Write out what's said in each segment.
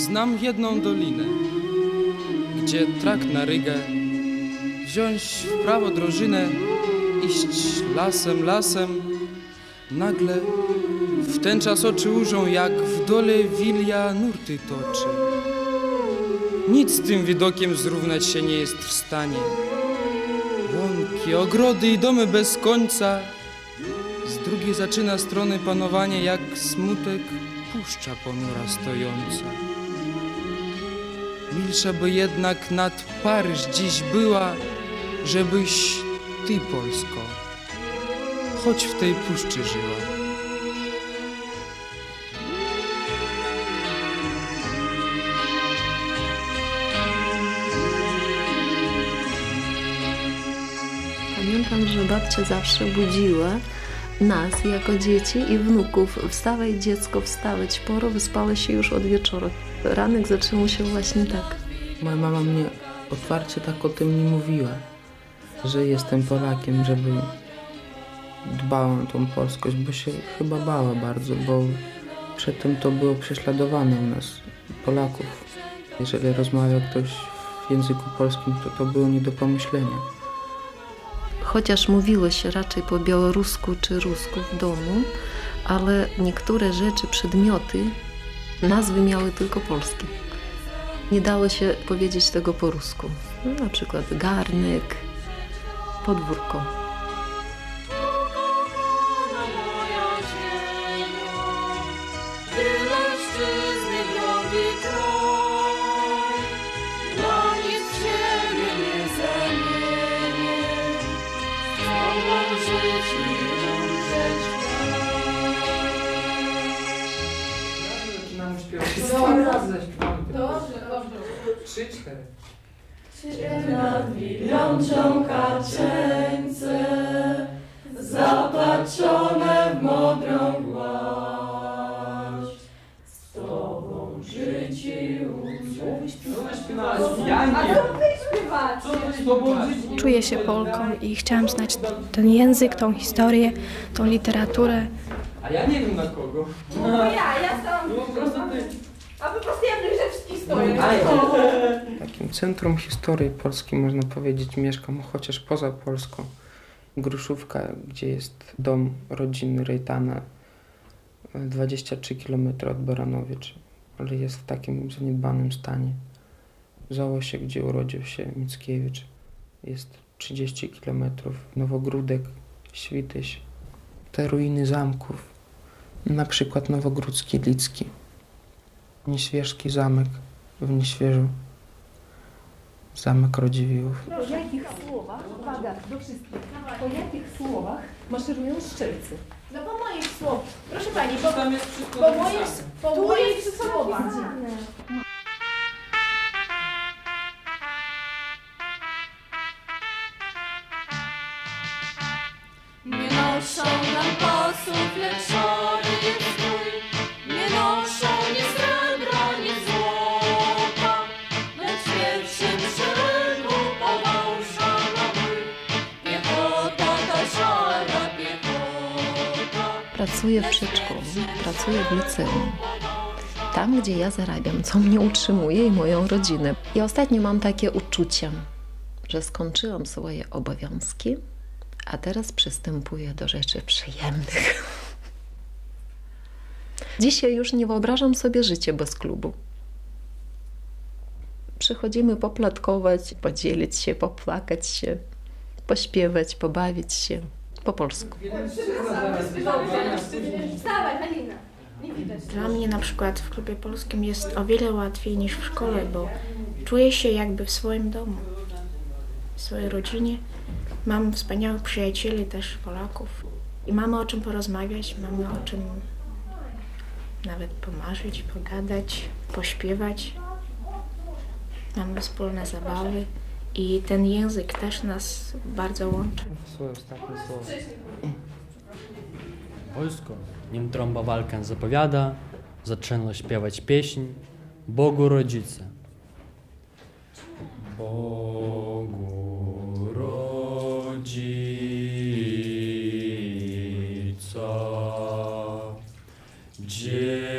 Znam jedną dolinę, gdzie trakt na Rygę, wziąć w prawo drożynę, iść lasem, lasem. Nagle w ten czas oczy ujrzą, jak w dole wilia nurty toczy. Nic z tym widokiem zrównać się nie jest w stanie. Łąki, ogrody i domy bez końca. Z drugiej zaczyna strony panowanie, jak smutek puszcza ponura stojąca. Milsza by jednak nad Paryż dziś była, żebyś ty, Polsko, choć w tej puszczy żyła. Pamiętam, że babcia zawsze budziła nas jako dzieci i wnuków. Wstawaj dziecko, wstawać, poro wyspała się już od wieczoru. Ranek zaczynał się właśnie tak. Moja mama mnie otwarcie tak o tym nie mówiła, że jestem Polakiem, żeby dbała o tą polskość, bo się chyba bała bardzo, bo przedtem to było prześladowane u nas, Polaków. Jeżeli rozmawiał ktoś w języku polskim, to to było nie do pomyślenia. Chociaż mówiło się raczej po białorusku czy rusku w domu, ale niektóre rzeczy, przedmioty, nazwy miały tylko polskie. Nie dało się powiedzieć tego po rusku. Na przykład garnek, podwórko. Trzy, cztery. Nad miliączą kaczeńce zapatrzone w modrą głaź. Z tobą życie nie. Czuję się Polką i chciałam znać ten język, tą historię, tą literaturę. A ja nie wiem na kogo. No ja, ja stałam No po prostu ty. A po prostu ja w Grzewskich stoję. Takim centrum historii Polski, można powiedzieć, mieszkam, chociaż poza Polską. Gruszówka, gdzie jest dom rodziny Rejtana, 23 km od Baranowiec, ale jest w takim zaniedbanym stanie. Załosie, gdzie urodził się Mickiewicz, jest 30 km. Nowogródek, Śwityś, te ruiny zamków, na przykład Nowogródzki Licki, Nieświeżki zamek w Nieświeżu, zamek Rodziwiłów. Po jakich słowach, uwaga, do wszystkich, po jakich słowach maszerują szczelcy? No po moich słowach. Proszę Pani, bo, Tam jest wszystko po moich, po moich słowach. Nie noszą nam posłów, lecz Pracuję w przedszkolu, pracuję w liceum. Tam, gdzie ja zarabiam, co mnie utrzymuje i moją rodzinę. I ostatnio mam takie uczucie, że skończyłam swoje obowiązki, a teraz przystępuję do rzeczy przyjemnych. Dzisiaj już nie wyobrażam sobie życia bez klubu. Przychodzimy poplatkować, podzielić się, popłakać się, pośpiewać, pobawić się po polsku. Dla mnie na przykład w klubie polskim jest o wiele łatwiej niż w szkole, bo czuję się jakby w swoim domu, w swojej rodzinie. Mam wspaniałych przyjacieli też Polaków i mamy o czym porozmawiać, mamy o czym nawet pomarzyć, pogadać, pośpiewać. Mamy wspólne zabawy i ten język też nas bardzo łączy. Swoje ostatnie słowo. Wojsko, nim trąba walkę zapowiada, zaczęło śpiewać pieśń Bogu Rodzice. Bogu Rodzica, dziewica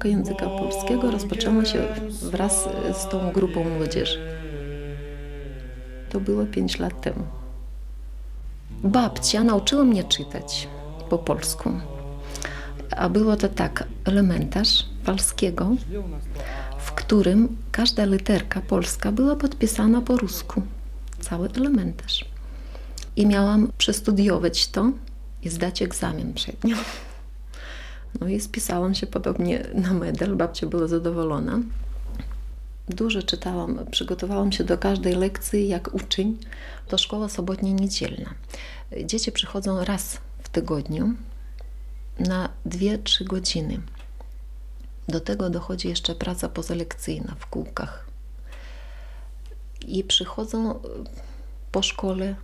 nauka języka polskiego rozpoczęła się wraz z tą grupą młodzieży. To było 5 lat temu. Babcia nauczyła mnie czytać po polsku. A było to tak, elementarz polskiego, w którym każda literka polska była podpisana po rusku. Cały elementarz. I miałam przestudiować to i zdać egzamin przed nią. No i spisałam się podobnie na medal. Babcia była zadowolona. Dużo czytałam, przygotowałam się do każdej lekcji jak uczeń. To szkoła sobotnia niedzielna. Dzieci przychodzą raz w tygodniu na 2-3 godziny. Do tego dochodzi jeszcze praca pozalekcyjna w kółkach. I przychodzą po szkole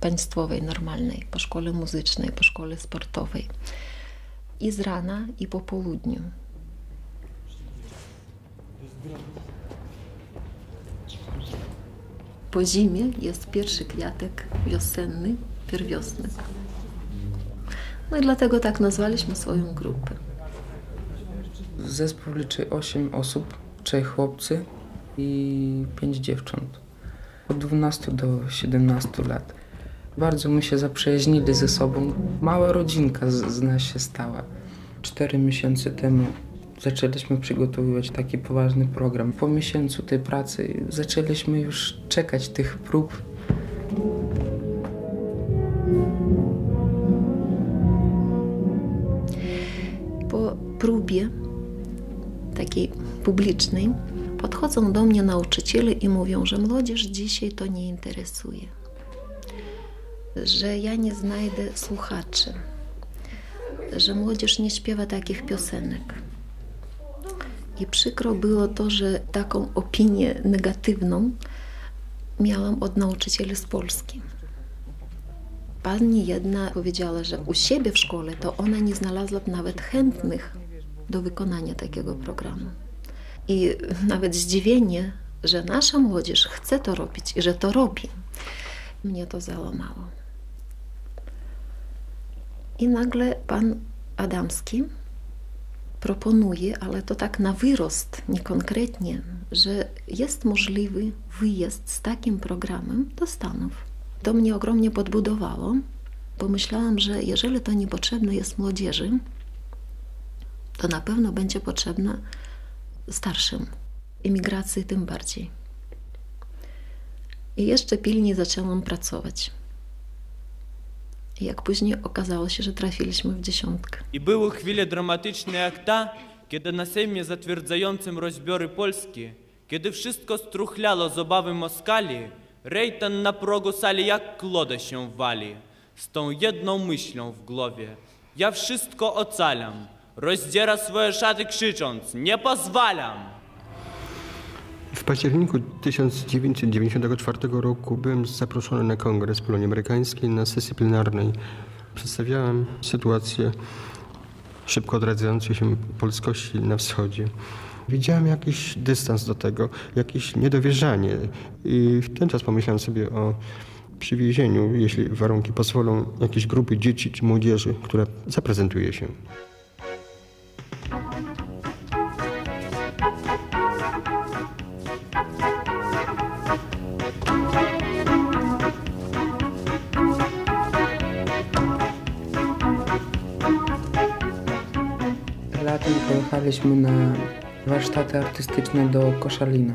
państwowej, normalnej, po szkole muzycznej, po szkole sportowej. I z rana, i po południu. Po zimie jest pierwszy kwiatek wiosenny, pierwiosny. No i dlatego tak nazwaliśmy swoją grupę. Zespół liczy 8 osób, 3 chłopcy i 5 dziewcząt. Od 12 do 17 lat. Bardzo my się zaprzyjaźnili ze sobą. Mała rodzinka z, z nas się stała. Cztery miesiące temu zaczęliśmy przygotowywać taki poważny program. Po miesiącu tej pracy zaczęliśmy już czekać tych prób. Po próbie takiej publicznej podchodzą do mnie nauczyciele i mówią, że młodzież dzisiaj to nie interesuje, że ja nie znajdę słuchaczy, że młodzież nie śpiewa takich piosenek. I przykro było to, że taką opinię negatywną miałam od nauczycieli z Polski. Pani jedna powiedziała, że u siebie w szkole to ona nie znalazła nawet chętnych do wykonania takiego programu. I nawet zdziwienie, że nasza młodzież chce to robić i że to robi, mnie to załamało. I nagle pan Adamski proponuje, ale to tak na wyrost, niekonkretnie, że jest możliwy wyjazd z takim programem do Stanów. To mnie ogromnie podbudowało, bo myślałam, że jeżeli to niepotrzebne jest młodzieży, to na pewno będzie potrzebne starszym, imigracji tym bardziej. I jeszcze pilniej zaczęłam pracować. I jak później okazało się, że trafiliśmy w dziesiątkę. I były chwile dramatyczne jak ta, kiedy na Sejmie zatwierdzającym rozbiory Polski, kiedy wszystko struchlało z obawy Moskali, Rejtan na progu sali jak kloda się wali, z tą jedną myślą w głowie. Ja wszystko ocalam, rozdziera swoje szaty krzycząc, nie pozwalam! W październiku 1994 roku byłem zaproszony na kongres Polonii Amerykańskiej na sesji plenarnej. Przedstawiałem sytuację szybko odradzającej się polskości na wschodzie. Widziałem jakiś dystans do tego, jakieś niedowierzanie i w ten czas pomyślałem sobie o przywiezieniu, jeśli warunki pozwolą, jakiejś grupy dzieci czy młodzieży, która zaprezentuje się. Pojechaliśmy na warsztaty artystyczne do Koszalina.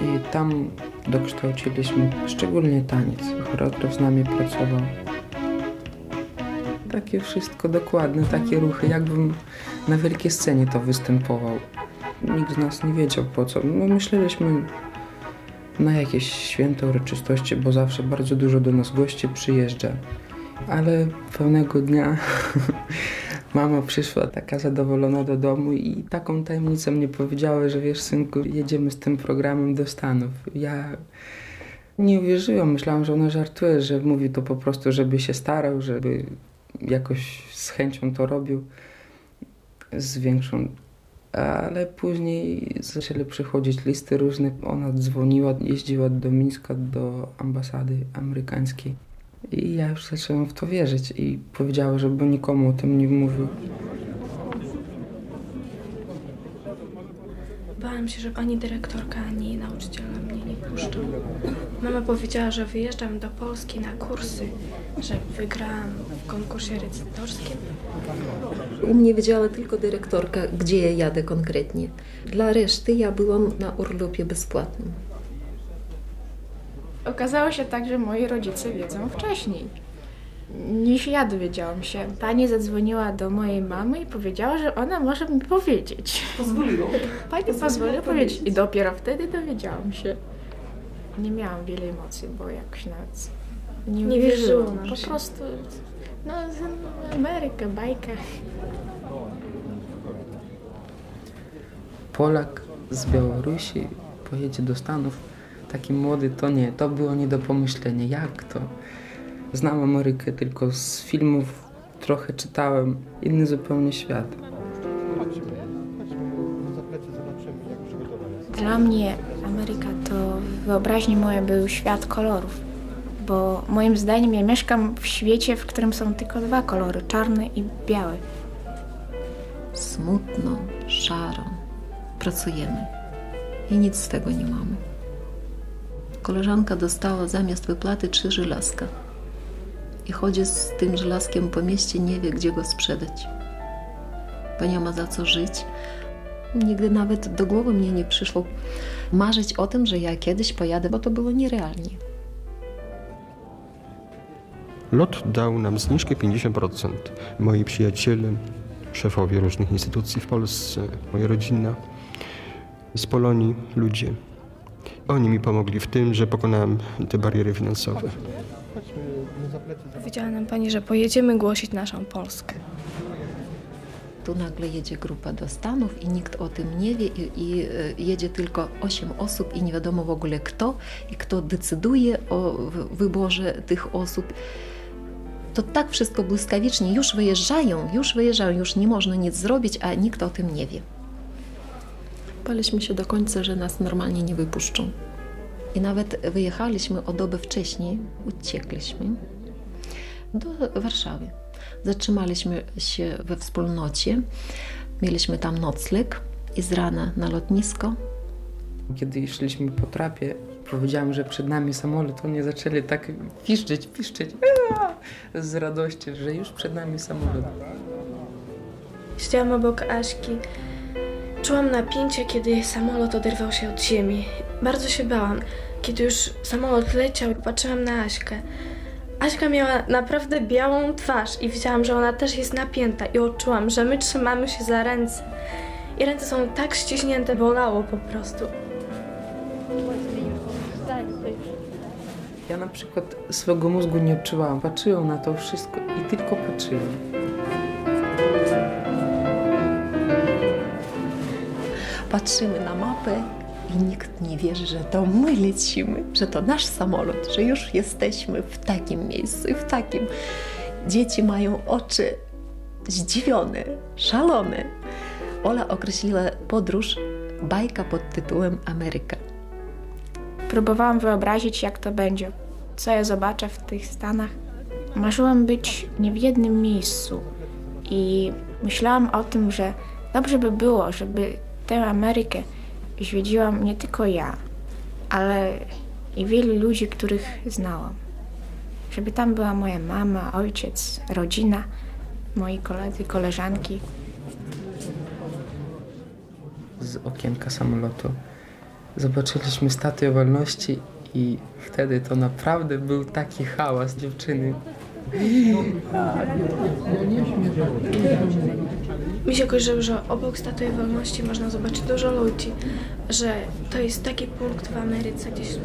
I tam dokształciliśmy szczególnie taniec. Choreograf z nami pracował. Takie wszystko dokładne, takie ruchy, jakbym na wielkiej scenie to występował. Nikt z nas nie wiedział po co. No, myśleliśmy na jakieś święte uroczystości, bo zawsze bardzo dużo do nas gości przyjeżdża. Ale pewnego dnia mama przyszła taka zadowolona do domu i taką tajemnicę mnie powiedziała, że wiesz synku, jedziemy z tym programem do Stanów. Ja nie uwierzyłam, myślałam, że ona żartuje, że mówi to po prostu, żeby się starał, żeby jakoś z chęcią to robił, z większą. Ale później zaczęły przychodzić listy różne. Ona dzwoniła, jeździła do Mińska, do ambasady amerykańskiej. I ja już zacząłem w to wierzyć i powiedziała, żeby nikomu o tym nie mówił. Bałam się, że ani dyrektorka, ani nauczyciele mnie nie puszczą. Mama powiedziała, że wyjeżdżam do Polski na kursy, że wygrałam w konkursie recytorskim. U mnie wiedziała tylko dyrektorka, gdzie ja jadę konkretnie. Dla reszty ja byłam na urlopie bezpłatnym. Okazało się tak, że moi rodzice wiedzą wcześniej niż ja dowiedziałam się. Pani zadzwoniła do mojej mamy i powiedziała, że ona może mi powiedzieć. Pozwoliło. Pani pozwoliła powiedzieć. I dopiero wtedy dowiedziałam się. Nie miałam wiele emocji, bo jakoś nawet nie, Nie wierzyłam. Po prostu, no, Ameryka, bajka. Polak z Białorusi pojedzie do Stanów. Taki młody to nie, to było nie do pomyślenia. Jak to? Znam Amerykę tylko z filmów, trochę czytałem. Inny zupełnie świat. Dla mnie Ameryka to w wyobraźni moje był świat kolorów. Bo moim zdaniem ja mieszkam w świecie, w którym są tylko dwa kolory, czarny i biały. Smutno, szaro. Pracujemy i nic z tego nie mamy. Koleżanka dostała zamiast wypłaty trzy żelazka i chodzi z tym żelazkiem po mieście, nie wie gdzie go sprzedać. Bo nie ma za co żyć. Nigdy nawet do głowy mnie nie przyszło marzyć o tym, że ja kiedyś pojadę, bo to było nierealnie. Lot dał nam zniżkę 50%. Moi przyjaciele, szefowie różnych instytucji w Polsce, moja rodzina, z Polonii ludzie. Oni mi pomogli w tym, że pokonałem te bariery finansowe. Powiedziała nam pani, że pojedziemy głosić naszą Polskę. Tu nagle jedzie grupa do Stanów i nikt o tym nie wie i, i e, jedzie tylko 8 osób i nie wiadomo w ogóle kto i kto decyduje o wyborze tych osób. To tak wszystko błyskawicznie, już wyjeżdżają, już wyjeżdżają, już nie można nic zrobić, a nikt o tym nie wie. Baliśmy się do końca, że nas normalnie nie wypuszczą. I nawet wyjechaliśmy o dobę wcześniej, uciekliśmy do Warszawy. Zatrzymaliśmy się we wspólnocie, mieliśmy tam nocleg i z rana na lotnisko. Kiedy szliśmy po trapie, powiedziałem, że przed nami samolot, oni zaczęli tak piszczeć, piszczeć z radości, że już przed nami samolot. Siedziałam obok Aśki. Czułam napięcie, kiedy samolot oderwał się od ziemi. Bardzo się bałam. Kiedy już samolot leciał, patrzyłam na Aśkę. Aśka miała naprawdę białą twarz i widziałam, że ona też jest napięta i odczułam, że my trzymamy się za ręce. I ręce są tak ściśnięte, bolało po prostu. Ja na przykład swego mózgu nie odczuwałam. Patrzyłem na to wszystko i tylko patrzyłem. Patrzymy na mapę i nikt nie wierzy, że to my lecimy, że to nasz samolot, że już jesteśmy w takim miejscu i w takim. Dzieci mają oczy zdziwione, szalone. Ola określiła podróż bajka pod tytułem Ameryka. Próbowałam wyobrazić, jak to będzie, co ja zobaczę w tych Stanach. Marzyłam być nie w jednym miejscu i myślałam o tym, że dobrze by było, żeby tę Amerykę zwiedziłam nie tylko ja, ale i wielu ludzi, których znałam. Żeby tam była moja mama, ojciec, rodzina, moi koledzy, koleżanki. Z okienka samolotu zobaczyliśmy Statuę Wolności i wtedy to naprawdę był taki hałas dziewczyny. Mi się kojarzyło, że obok Statui Wolności można zobaczyć dużo ludzi, że to jest taki punkt w Ameryce, gdzie się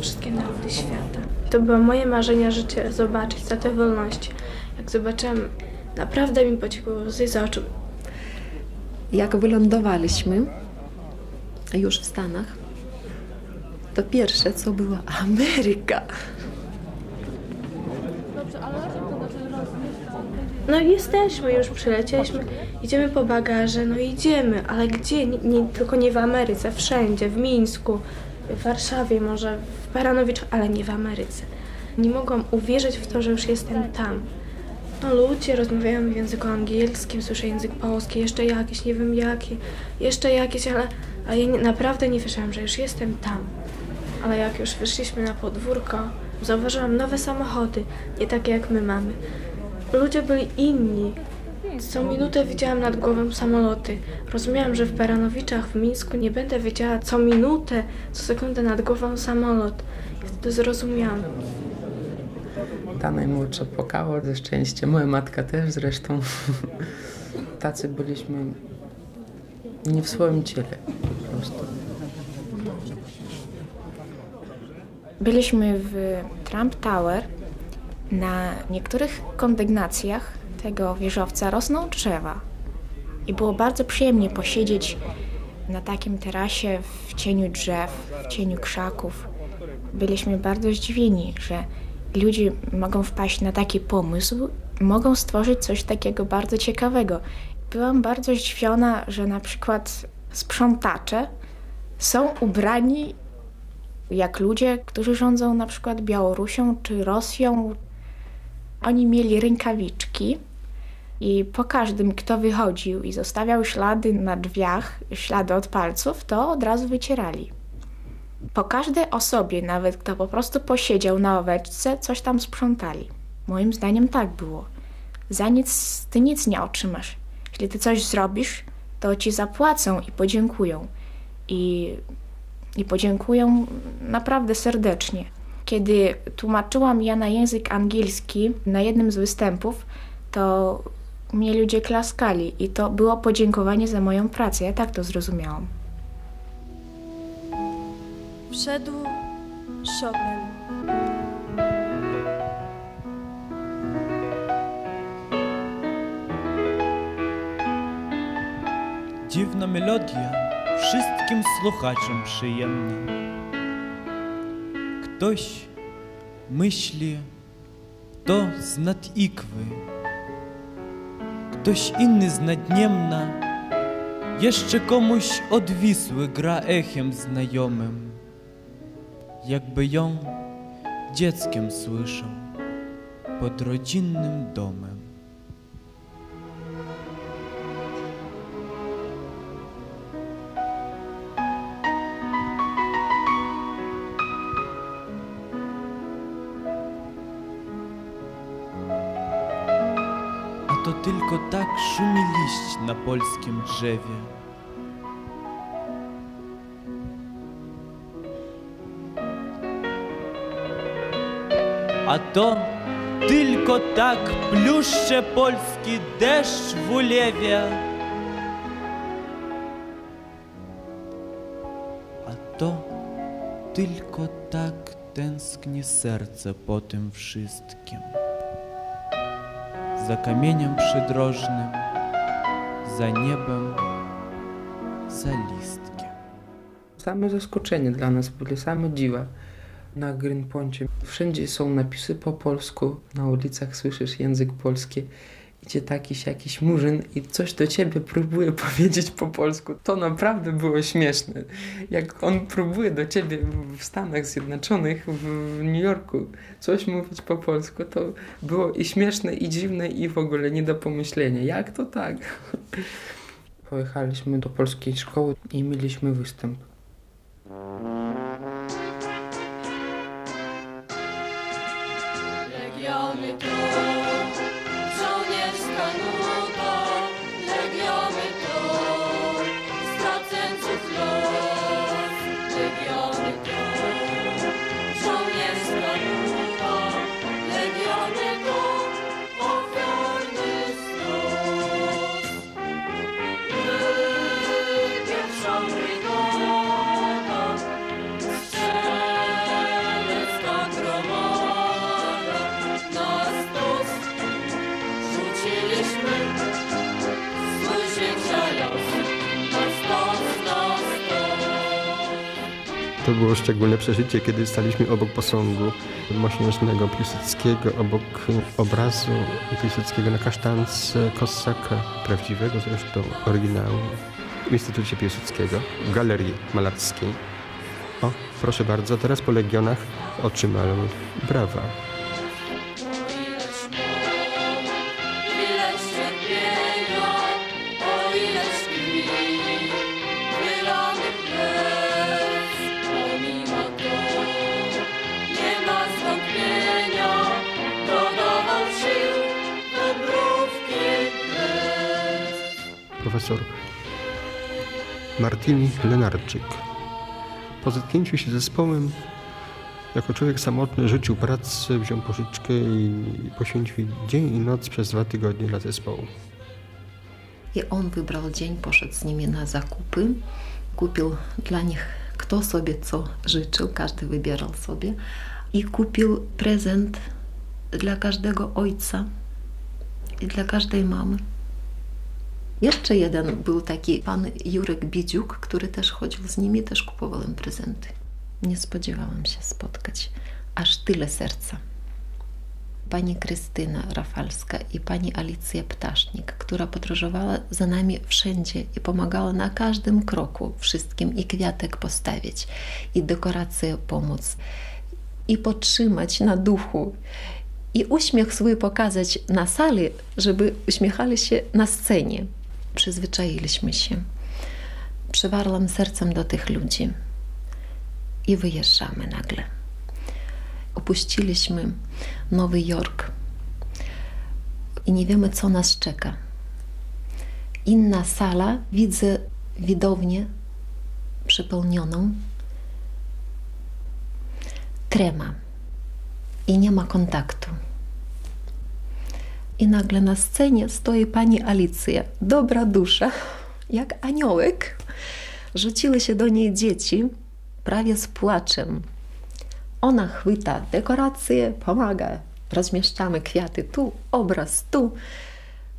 wszystkie narody świata. To było moje marzenie życia, zobaczyć Statuę Wolności. Jak zobaczyłam, naprawdę mi pociekły łzy z oczu. Jak wylądowaliśmy już w Stanach, to pierwsze co była Ameryka. No jesteśmy, już przylecieliśmy, idziemy po bagaże, no idziemy, ale gdzie? Nie, nie, tylko nie w Ameryce, wszędzie, w Mińsku, w Warszawie, może w Baranowiczu, ale nie w Ameryce. Nie mogłam uwierzyć w to, że już jestem tam. No ludzie rozmawiają w języku angielskim, słyszę język polski, jeszcze jakieś, nie wiem jakie, jeszcze jakieś, ale, ale ja nie, naprawdę nie wierzyłam, że już jestem tam. Ale jak już wyszliśmy na podwórko, zauważyłam nowe samochody, nie takie jak my mamy. Ludzie byli inni. Co minutę widziałam nad głową samoloty. Rozumiałam, że w Baranowiczach w Mińsku nie będę wiedziała co minutę, co sekundę nad głową samolot. I wtedy zrozumiałam. Ta najmłodsza płakała ze szczęścia, moja matka też zresztą. Tacy byliśmy nie w swoim ciele po prostu. Byliśmy w Trump Tower. Na niektórych kondygnacjach tego wieżowca rosną drzewa. I było bardzo przyjemnie posiedzieć na takim terasie w cieniu drzew, w cieniu krzaków. Byliśmy bardzo zdziwieni, że ludzie mogą wpaść na taki pomysł, mogą stworzyć coś takiego bardzo ciekawego. Byłam bardzo zdziwiona, że na przykład sprzątacze są ubrani jak ludzie, którzy rządzą na przykład Białorusią czy Rosją. Oni mieli rękawiczki i po każdym, kto wychodził i zostawiał ślady na drzwiach, ślady od palców, to od razu wycierali. Po każdej osobie, nawet kto po prostu posiedział na oweczce, coś tam sprzątali. Moim zdaniem tak było. Za nic ty nic nie otrzymasz. Jeśli ty coś zrobisz, to ci zapłacą i podziękują. I i podziękują naprawdę serdecznie. Kiedy tłumaczyłam ja na język angielski na jednym z występów, to mnie ludzie klaskali i to było podziękowanie za moją pracę. Ja tak to zrozumiałam. Wszedł Chopin. Dziwna melodia, wszystkim słuchaczom przyjemna. Ktoś myśli, to z nad ikwy, ktoś inny z nadniemna, jeszcze komuś od Wisły gra echem znajomym, jakby ją dzieckiem słyszał pod rodzinnym domem. Tak szumi liść na polskim drzewie. A to tylko tak pluszcze polski deszcz w ulewie. A to tylko tak tęskni serce po tym wszystkim. Za kamieniem przydrożnym, za niebem, za listkiem. Same zaskoczenie dla nas były, same dziwa. Na Greenponcie wszędzie są napisy po polsku, na ulicach słyszysz język polski. Idzie jakiś jakiś murzyn i coś do ciebie próbuje powiedzieć po polsku. To naprawdę było śmieszne. Jak on próbuje do ciebie w Stanach Zjednoczonych, w New Yorku, coś mówić po polsku, to było i śmieszne, i dziwne, i w ogóle nie do pomyślenia. Jak to tak? Pojechaliśmy do polskiej szkoły i mieliśmy występ. Legiony to To było szczególne przeżycie, kiedy staliśmy obok posągu mosiężnego Piłsudskiego, obok obrazu Piłsudskiego na kasztance Kossaka, prawdziwego zresztą oryginału w Instytucie Piłsudskiego, w Galerii Malarskiej. O, proszę bardzo, teraz po Legionach otrzymałem brawa. Profesor Martini Lenarczyk. Po zetknięciu się z zespołem, jako człowiek samotny rzucił pracę, wziął pożyczkę i poświęcił dzień i noc przez dwa tygodnie dla zespołu. I on wybrał dzień, poszedł z nimi na zakupy, kupił dla nich kto sobie co życzył, każdy wybierał sobie i kupił prezent dla każdego ojca i dla każdej mamy. Jeszcze jeden był taki pan Jurek Bidziuk, który też chodził z nimi, też kupował im prezenty. Nie spodziewałam się spotkać aż tyle serca. Pani Krystyna Rafalska i pani Alicja Ptasznik, która podróżowała za nami wszędzie i pomagała na każdym kroku wszystkim i kwiatek postawić, i dekoracje pomóc, i podtrzymać na duchu, i uśmiech swój pokazać na sali, żeby uśmiechali się na scenie. Przyzwyczailiśmy się. Przywarłam sercem do tych ludzi i wyjeżdżamy nagle. Opuściliśmy Nowy Jork i nie wiemy, co nas czeka. Inna sala, widzę widownię przepełnioną. Trema i nie ma kontaktu. I nagle na scenie stoi pani Alicja, dobra dusza, jak aniołek. Rzuciły się do niej dzieci, prawie z płaczem. Ona chwyta dekoracje, pomaga. Rozmieszczamy kwiaty tu, obraz tu.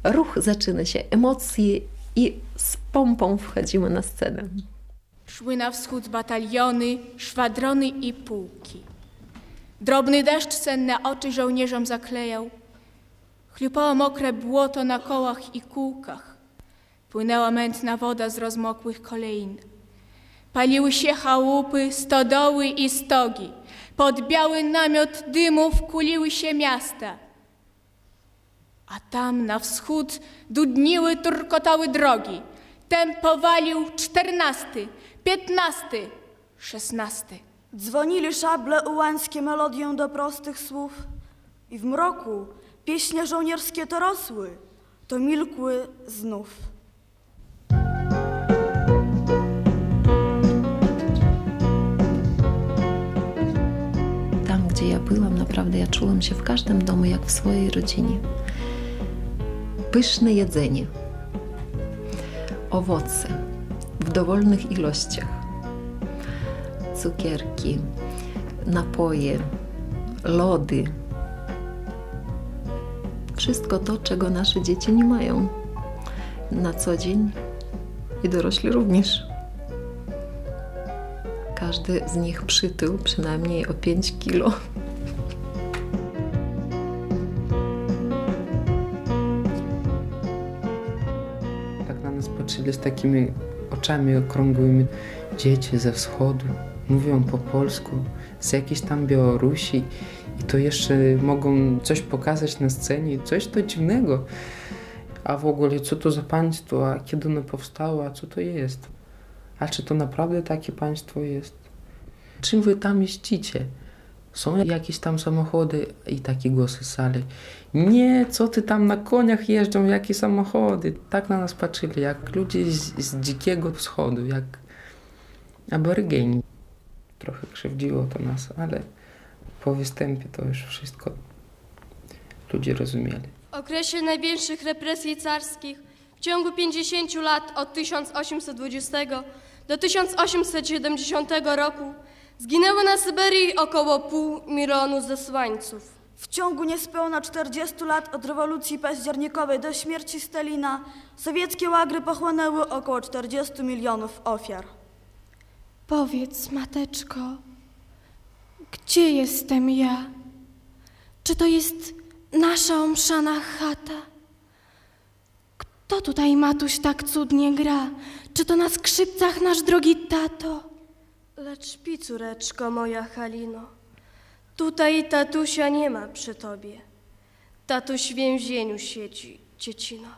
Ruch zaczyna się, emocje i z pompą wchodzimy na scenę. Szły na wschód bataliony, szwadrony i pułki. Drobny deszcz senne oczy żołnierzom zaklejał. Chlupało mokre błoto na kołach i kółkach. Płynęła mętna woda z rozmokłych kolejn. Paliły się chałupy, stodoły i stogi. Pod biały namiot dymów kuliły się miasta. A tam na wschód dudniły, turkotały drogi. Tempowalił czternasty, piętnasty, szesnasty. Dzwonili szable ułańskie melodią do prostych słów i w mroku pieśnie żołnierskie to rosły, to milkły znów. Tam, gdzie ja byłam, naprawdę ja czułam się w każdym domu jak w swojej rodzinie. Pyszne jedzenie, owoce w dowolnych ilościach, cukierki, napoje, lody. Wszystko to, czego nasze dzieci nie mają na co dzień i dorośli również. Każdy z nich przytył przynajmniej o 5 kilo. Tak na nas patrzyli z takimi oczami okrągłymi. Dzieci ze wschodu mówią po polsku, z jakiejś tam Białorusi i to jeszcze mogą coś pokazać na scenie, coś to dziwnego. A w ogóle co to za państwo, a kiedy ono powstało, a co to jest? A czy to naprawdę takie państwo jest? Czym wy tam jeździcie? Są jakieś tam samochody i takie głosy z sali. Nie, co ty tam na koniach jeżdżą, jakie samochody? Tak na nas patrzyli, jak ludzie z, z dzikiego wschodu, jak aborygeni. Trochę krzywdziło to nas, ale po występie to już wszystko ludzie rozumieli. W okresie największych represji carskich w ciągu 50 lat od 1820 do 1870 roku zginęło na Syberii około pół milionu zesłańców. W ciągu niespełna 40 lat od rewolucji październikowej do śmierci Stalina sowieckie łagry pochłonęły około 40 milionów ofiar. Powiedz, mateczko, gdzie jestem ja? Czy to jest nasza omszana chata? Kto tutaj, matuś, tak cudnie gra? Czy to na skrzypcach nasz drogi tato? Lecz śpi, córeczko moja Halino. Tutaj tatusia nie ma przy tobie. Tatuś w więzieniu siedzi, dziecino.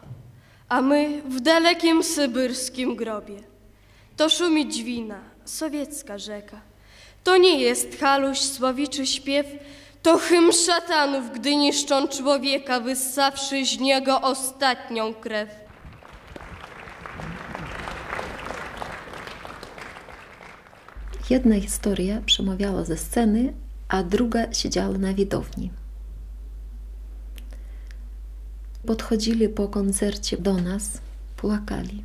A my w dalekim sybyrskim grobie. To szumi dźwina, sowiecka rzeka. To nie jest haluś, słowiczy śpiew, to hymn szatanów, gdy niszczą człowieka, wyssawszy z niego ostatnią krew. Jedna historia przemawiała ze sceny, a druga siedziała na widowni. Podchodzili po koncercie do nas, płakali,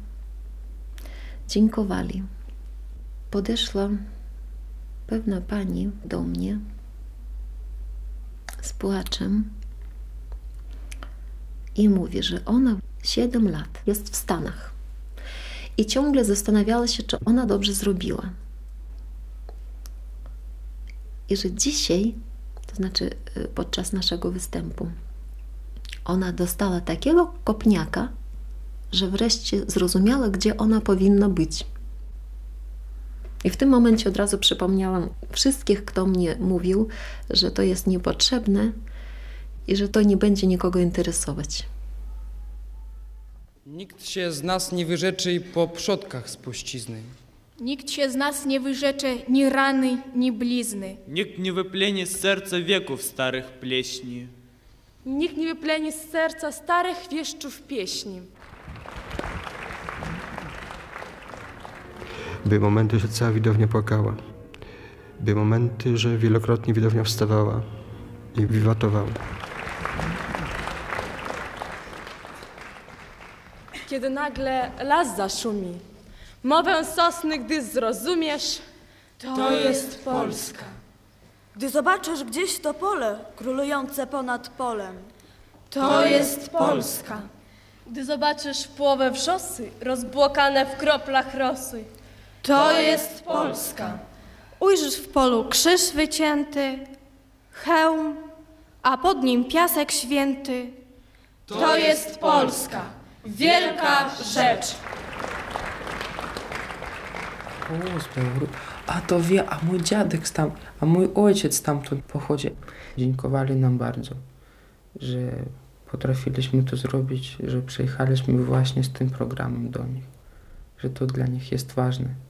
dziękowali. Podeszła pewna pani do mnie z płaczem i mówi, że ona 7 lat jest w Stanach i ciągle zastanawiała się, czy ona dobrze zrobiła. I że dzisiaj, to znaczy y, podczas naszego występu, ona dostała takiego kopniaka, że wreszcie zrozumiała, gdzie ona powinna być. I w tym momencie od razu przypomniałam wszystkich, kto mnie mówił, że to jest niepotrzebne i że to nie będzie nikogo interesować. Nikt się z nas nie wyrzeczy po przodkach spuścizny. Nikt się z nas nie wyrzecze ni rany, ni blizny. Nikt nie wyplenie z serca wieków starych pleśni. Nikt nie wypleni z serca starych wieszczów pieśni. Były momenty, że cała widownia płakała. Były momenty, że wielokrotnie widownia wstawała i wiwatowała. Kiedy nagle las zaszumi, mowę sosny, gdy zrozumiesz, to jest Polska. Gdy zobaczysz gdzieś to pole, królujące ponad polem. To jest Polska. Gdy zobaczysz w połowę wrzosy, rozbłokane w kroplach rosy, to jest Polska. Ujrzysz w polu krzyż wycięty, hełm, a pod nim piasek święty. To jest Polska. Wielka rzecz. A to wie, a mój dziadek tam, a mój ojciec tamtąd pochodzi. Dziękowali nam bardzo, że potrafiliśmy to zrobić, że przyjechaliśmy właśnie z tym programem do nich, że to dla nich jest ważne.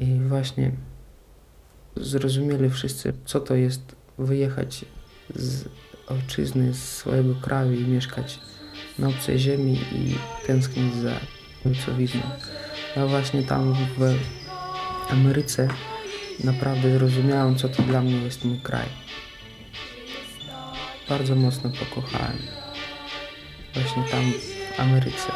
I właśnie zrozumieli wszyscy, co to jest wyjechać z ojczyzny, z swojego kraju i mieszkać na obcej ziemi i tęsknić za ojcowizną. Ja właśnie tam w Ameryce naprawdę zrozumiałem, co to dla mnie jest mój kraj. Bardzo mocno pokochałem. Właśnie tam w Ameryce.